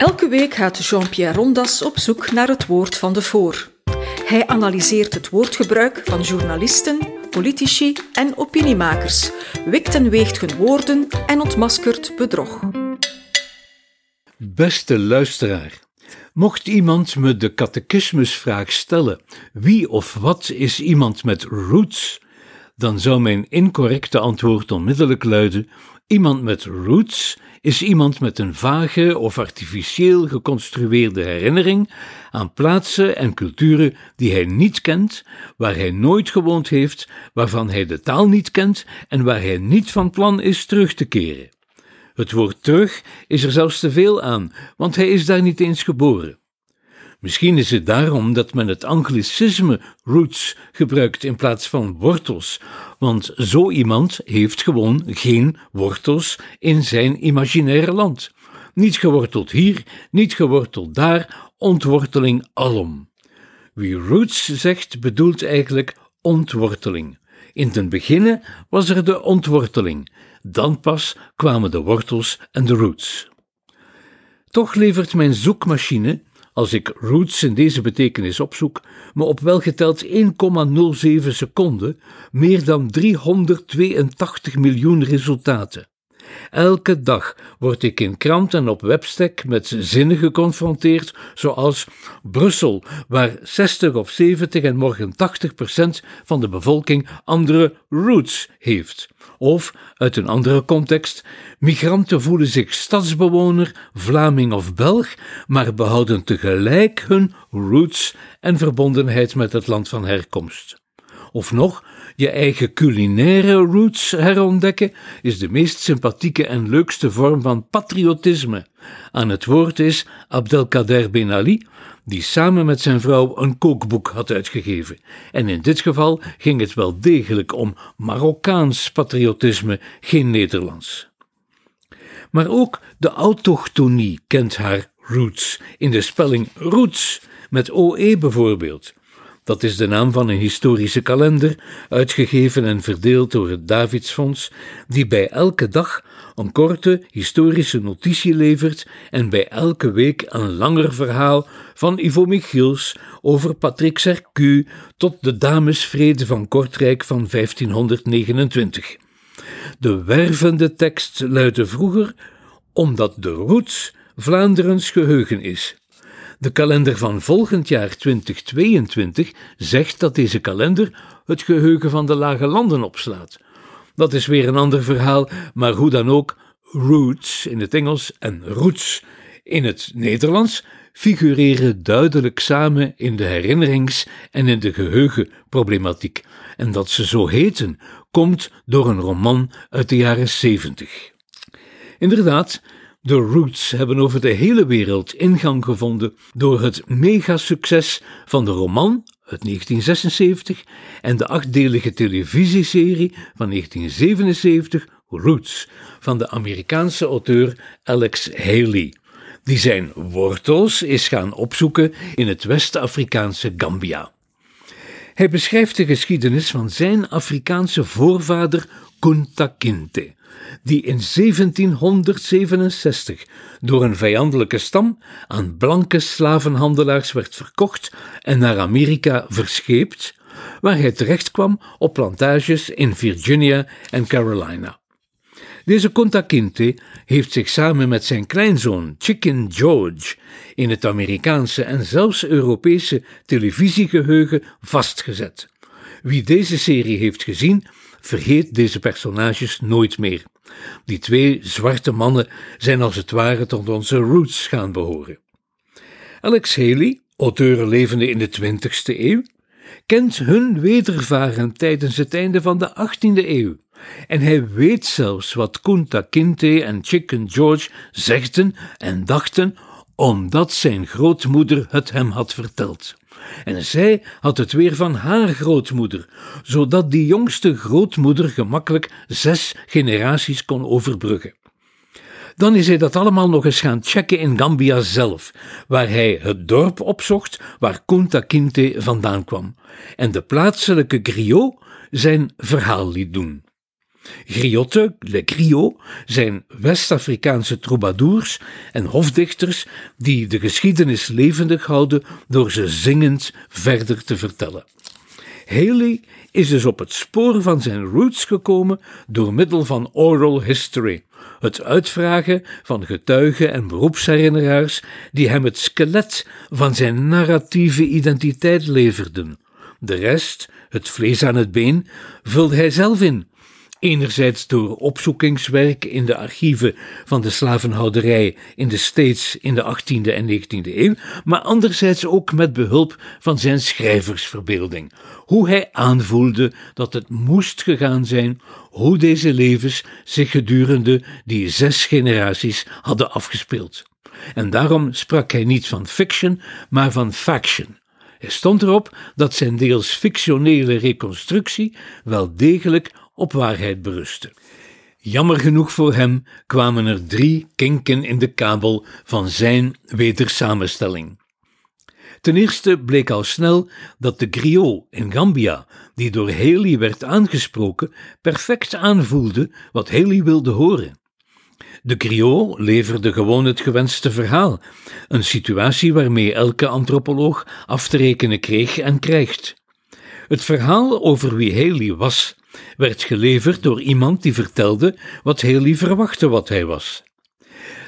Elke week gaat Jean-Pierre Rondas op zoek naar het woord van de voor. Hij analyseert het woordgebruik van journalisten, politici en opiniemakers, wikt en weegt hun woorden en ontmaskert bedrog. Beste luisteraar, mocht iemand me de catechismusvraag stellen: wie of wat is iemand met roots? Dan zou mijn incorrecte antwoord onmiddellijk luiden: iemand met roots is iemand met een vage of artificieel geconstrueerde herinnering aan plaatsen en culturen die hij niet kent, waar hij nooit gewoond heeft, waarvan hij de taal niet kent en waar hij niet van plan is terug te keren. Het woord terug is er zelfs te veel aan, want hij is daar niet eens geboren. Misschien is het daarom dat men het anglicisme roots gebruikt in plaats van wortels, want zo iemand heeft gewoon geen wortels in zijn imaginaire land. Niet geworteld hier, niet geworteld daar, ontworteling alom. Wie roots zegt, bedoelt eigenlijk ontworteling. In den beginne was er de ontworteling, dan pas kwamen de wortels en de roots. Toch levert mijn zoekmachine als ik roots in deze betekenis opzoek, me op welgeteld 1,07 seconden meer dan 382 miljoen resultaten. Elke dag word ik in krant en op webstack met zinnen geconfronteerd, zoals Brussel, waar 60 of 70 en morgen 80 procent van de bevolking andere roots heeft. Of, uit een andere context, migranten voelen zich stadsbewoner, Vlaming of Belg, maar behouden tegelijk hun roots en verbondenheid met het land van herkomst. Of nog, je eigen culinaire roots herontdekken is de meest sympathieke en leukste vorm van patriotisme. Aan het woord is Abdelkader Ben Ali, die samen met zijn vrouw een kookboek had uitgegeven. En in dit geval ging het wel degelijk om Marokkaans patriotisme, geen Nederlands. Maar ook de autochtonie kent haar roots, in de spelling roots, met OE bijvoorbeeld. Dat is de naam van een historische kalender, uitgegeven en verdeeld door het Davidsfonds, die bij elke dag een korte historische notitie levert en bij elke week een langer verhaal van Ivo Michiels over Patrick Sercu tot de Damesvrede van Kortrijk van 1529. De wervende tekst luidde vroeger omdat de roots Vlaanderens geheugen is. De kalender van volgend jaar 2022 zegt dat deze kalender het geheugen van de lage landen opslaat. Dat is weer een ander verhaal, maar hoe dan ook, roots in het Engels en roots in het Nederlands figureren duidelijk samen in de herinnerings- en in de geheugenproblematiek. En dat ze zo heten, komt door een roman uit de jaren 70. Inderdaad, de Roots hebben over de hele wereld ingang gevonden door het megasucces van de roman uit 1976 en de achtdelige televisieserie van 1977 Roots van de Amerikaanse auteur Alex Haley, die zijn wortels is gaan opzoeken in het West-Afrikaanse Gambia. Hij beschrijft de geschiedenis van zijn Afrikaanse voorvader Kunta Kinte, die in 1767 door een vijandelijke stam aan blanke slavenhandelaars werd verkocht en naar Amerika verscheept, waar hij terechtkwam op plantages in Virginia en Carolina. Deze Kunta Kinte heeft zich samen met zijn kleinzoon Chicken George in het Amerikaanse en zelfs Europese televisiegeheugen vastgezet. Wie deze serie heeft gezien, vergeet deze personages nooit meer. Die twee zwarte mannen zijn als het ware tot onze roots gaan behoren. Alex Haley, auteur levende in de 20ste eeuw, kent hun wedervaren tijdens het einde van de 18e eeuw. En hij weet zelfs wat Kunta Kinte en Chicken George zegden en dachten, omdat zijn grootmoeder het hem had verteld. En zij had het weer van haar grootmoeder, zodat die jongste grootmoeder gemakkelijk zes generaties kon overbruggen. Dan is hij dat allemaal nog eens gaan checken in Gambia zelf, waar hij het dorp opzocht waar Kunta Kinte vandaan kwam, en de plaatselijke griot zijn verhaal liet doen. Griotten, le griot, zijn West-Afrikaanse troubadours en hofdichters die de geschiedenis levendig houden door ze zingend verder te vertellen. Haley is dus op het spoor van zijn roots gekomen door middel van oral history, het uitvragen van getuigen en beroepsherinneraars die hem het skelet van zijn narratieve identiteit leverden. De rest, het vlees aan het been, vulde hij zelf in Enerzijds door opzoekingswerk in de archieven van de slavenhouderij in de States in de 18e en 19e eeuw, maar anderzijds ook met behulp van zijn schrijversverbeelding. Hoe hij aanvoelde dat het moest gegaan zijn, hoe deze levens zich gedurende die zes generaties hadden afgespeeld. En daarom sprak hij niet van fiction, maar van faction. Hij stond erop dat zijn deels fictionele reconstructie wel degelijk op waarheid berustte. Jammer genoeg voor hem kwamen er drie kinken in de kabel van zijn wedersamenstelling. Ten eerste bleek al snel dat de griot in Gambia, die door Haley werd aangesproken, perfect aanvoelde wat Haley wilde horen. De griot leverde gewoon het gewenste verhaal, een situatie waarmee elke antropoloog af te rekenen kreeg en krijgt. Het verhaal over wie Haley was werd geleverd door iemand die vertelde wat Haley verwachtte wat hij was.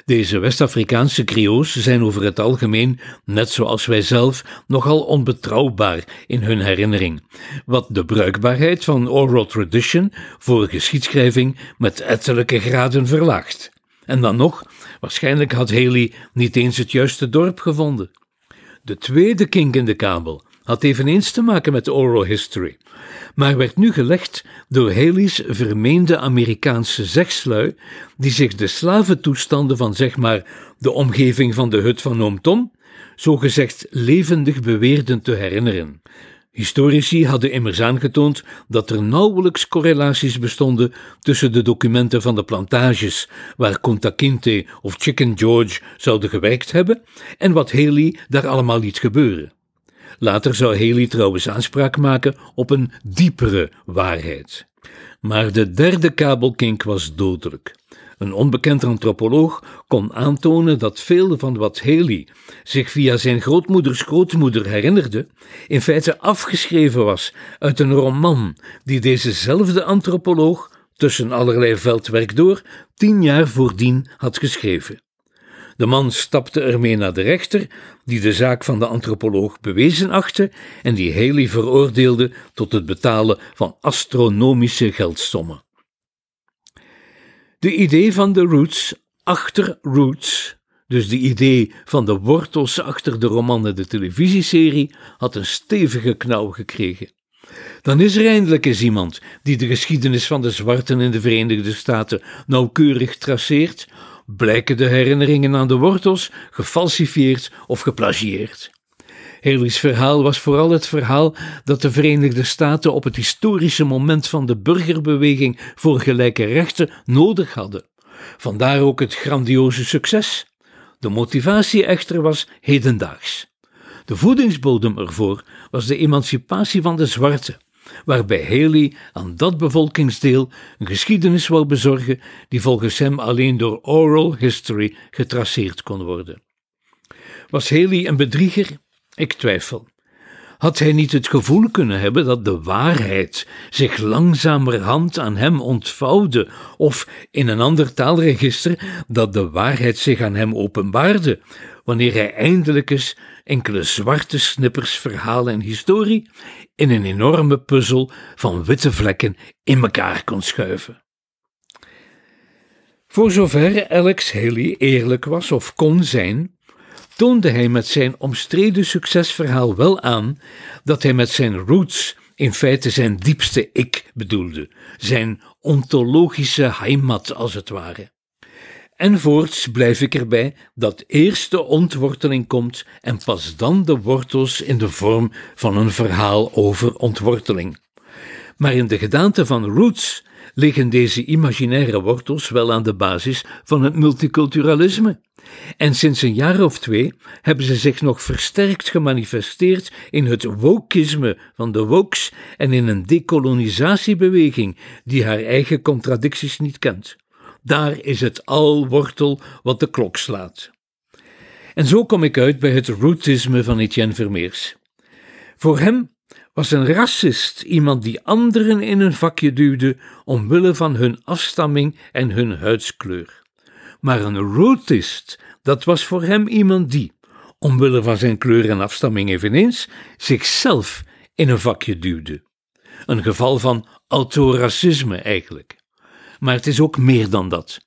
Deze West-Afrikaanse griots zijn over het algemeen, net zoals wij zelf, nogal onbetrouwbaar in hun herinnering, wat de bruikbaarheid van oral tradition voor geschiedschrijving met ettelijke graden verlaagt. En dan nog, waarschijnlijk had Haley niet eens het juiste dorp gevonden. De tweede kink in de kabel had eveneens te maken met oral history, maar werd nu gelegd door Haley's vermeende Amerikaanse zegslui, die zich de slaventoestanden van zeg maar de omgeving van de hut van oom Tom, zogezegd levendig beweerden te herinneren. Historici hadden immers aangetoond dat er nauwelijks correlaties bestonden tussen de documenten van de plantages waar Conta Kinte of Chicken George zouden gewerkt hebben en wat Haley daar allemaal liet gebeuren. Later zou Haley trouwens aanspraak maken op een diepere waarheid. Maar de derde kabelkink was dodelijk. Een onbekend antropoloog kon aantonen dat veel van wat Haley zich via zijn grootmoeders grootmoeder herinnerde, in feite afgeschreven was uit een roman die dezezelfde antropoloog, tussen allerlei veldwerk door, tien jaar voordien had geschreven. De man stapte ermee naar de rechter, die de zaak van de antropoloog bewezen achtte en die Haley veroordeelde tot het betalen van astronomische geldsommen. De idee van de roots achter roots, dus de idee van de wortels achter de roman en de televisieserie, had een stevige knauw gekregen. Dan is er eindelijk eens iemand die de geschiedenis van de zwarten in de Verenigde Staten nauwkeurig traceert, blijken de herinneringen aan de wortels gefalsifieerd of geplagieerd. Haley's verhaal was vooral het verhaal dat de Verenigde Staten op het historische moment van de burgerbeweging voor gelijke rechten nodig hadden. Vandaar ook het grandioze succes. De motivatie echter was hedendaags. De voedingsbodem ervoor was de emancipatie van de zwarte waarbij Haley aan dat bevolkingsdeel een geschiedenis wou bezorgen die volgens hem alleen door oral history getraceerd kon worden. Was Haley een bedrieger? Ik twijfel. Had hij niet het gevoel kunnen hebben dat de waarheid zich langzamerhand aan hem ontvouwde, of in een ander taalregister dat de waarheid zich aan hem openbaarde, wanneer hij eindelijk eens enkele zwarte snippers verhalen en historie in een enorme puzzel van witte vlekken in elkaar kon schuiven. Voor zover Alex Haley eerlijk was of kon zijn, toonde hij met zijn omstreden succesverhaal wel aan dat hij met zijn roots in feite zijn diepste ik bedoelde, zijn ontologische heimat als het ware. En voorts blijf ik erbij dat eerst de ontworteling komt en pas dan de wortels in de vorm van een verhaal over ontworteling. Maar in de gedaante van roots liggen deze imaginaire wortels wel aan de basis van het multiculturalisme. En sinds een jaar of twee hebben ze zich nog versterkt gemanifesteerd in het wokisme van de wokes en in een decolonisatiebeweging die haar eigen contradicties niet kent. Daar is het al wortel wat de klok slaat. En zo kom ik uit bij het rootisme van Etienne Vermeers. Voor hem was een racist iemand die anderen in een vakje duwde omwille van hun afstamming en hun huidskleur. Maar een rootist, dat was voor hem iemand die, omwille van zijn kleur en afstamming eveneens, zichzelf in een vakje duwde. Een geval van autoracisme eigenlijk. Maar het is ook meer dan dat.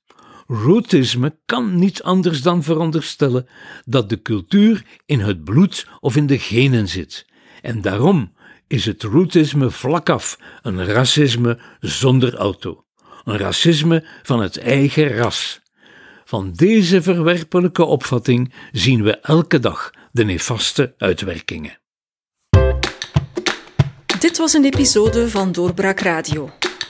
Rootisme kan niet anders dan veronderstellen dat de cultuur in het bloed of in de genen zit. En daarom is het rootisme vlakaf een racisme zonder auto. Een racisme van het eigen ras. Van deze verwerpelijke opvatting zien we elke dag de nefaste uitwerkingen. Dit was een episode van Doorbraak Radio,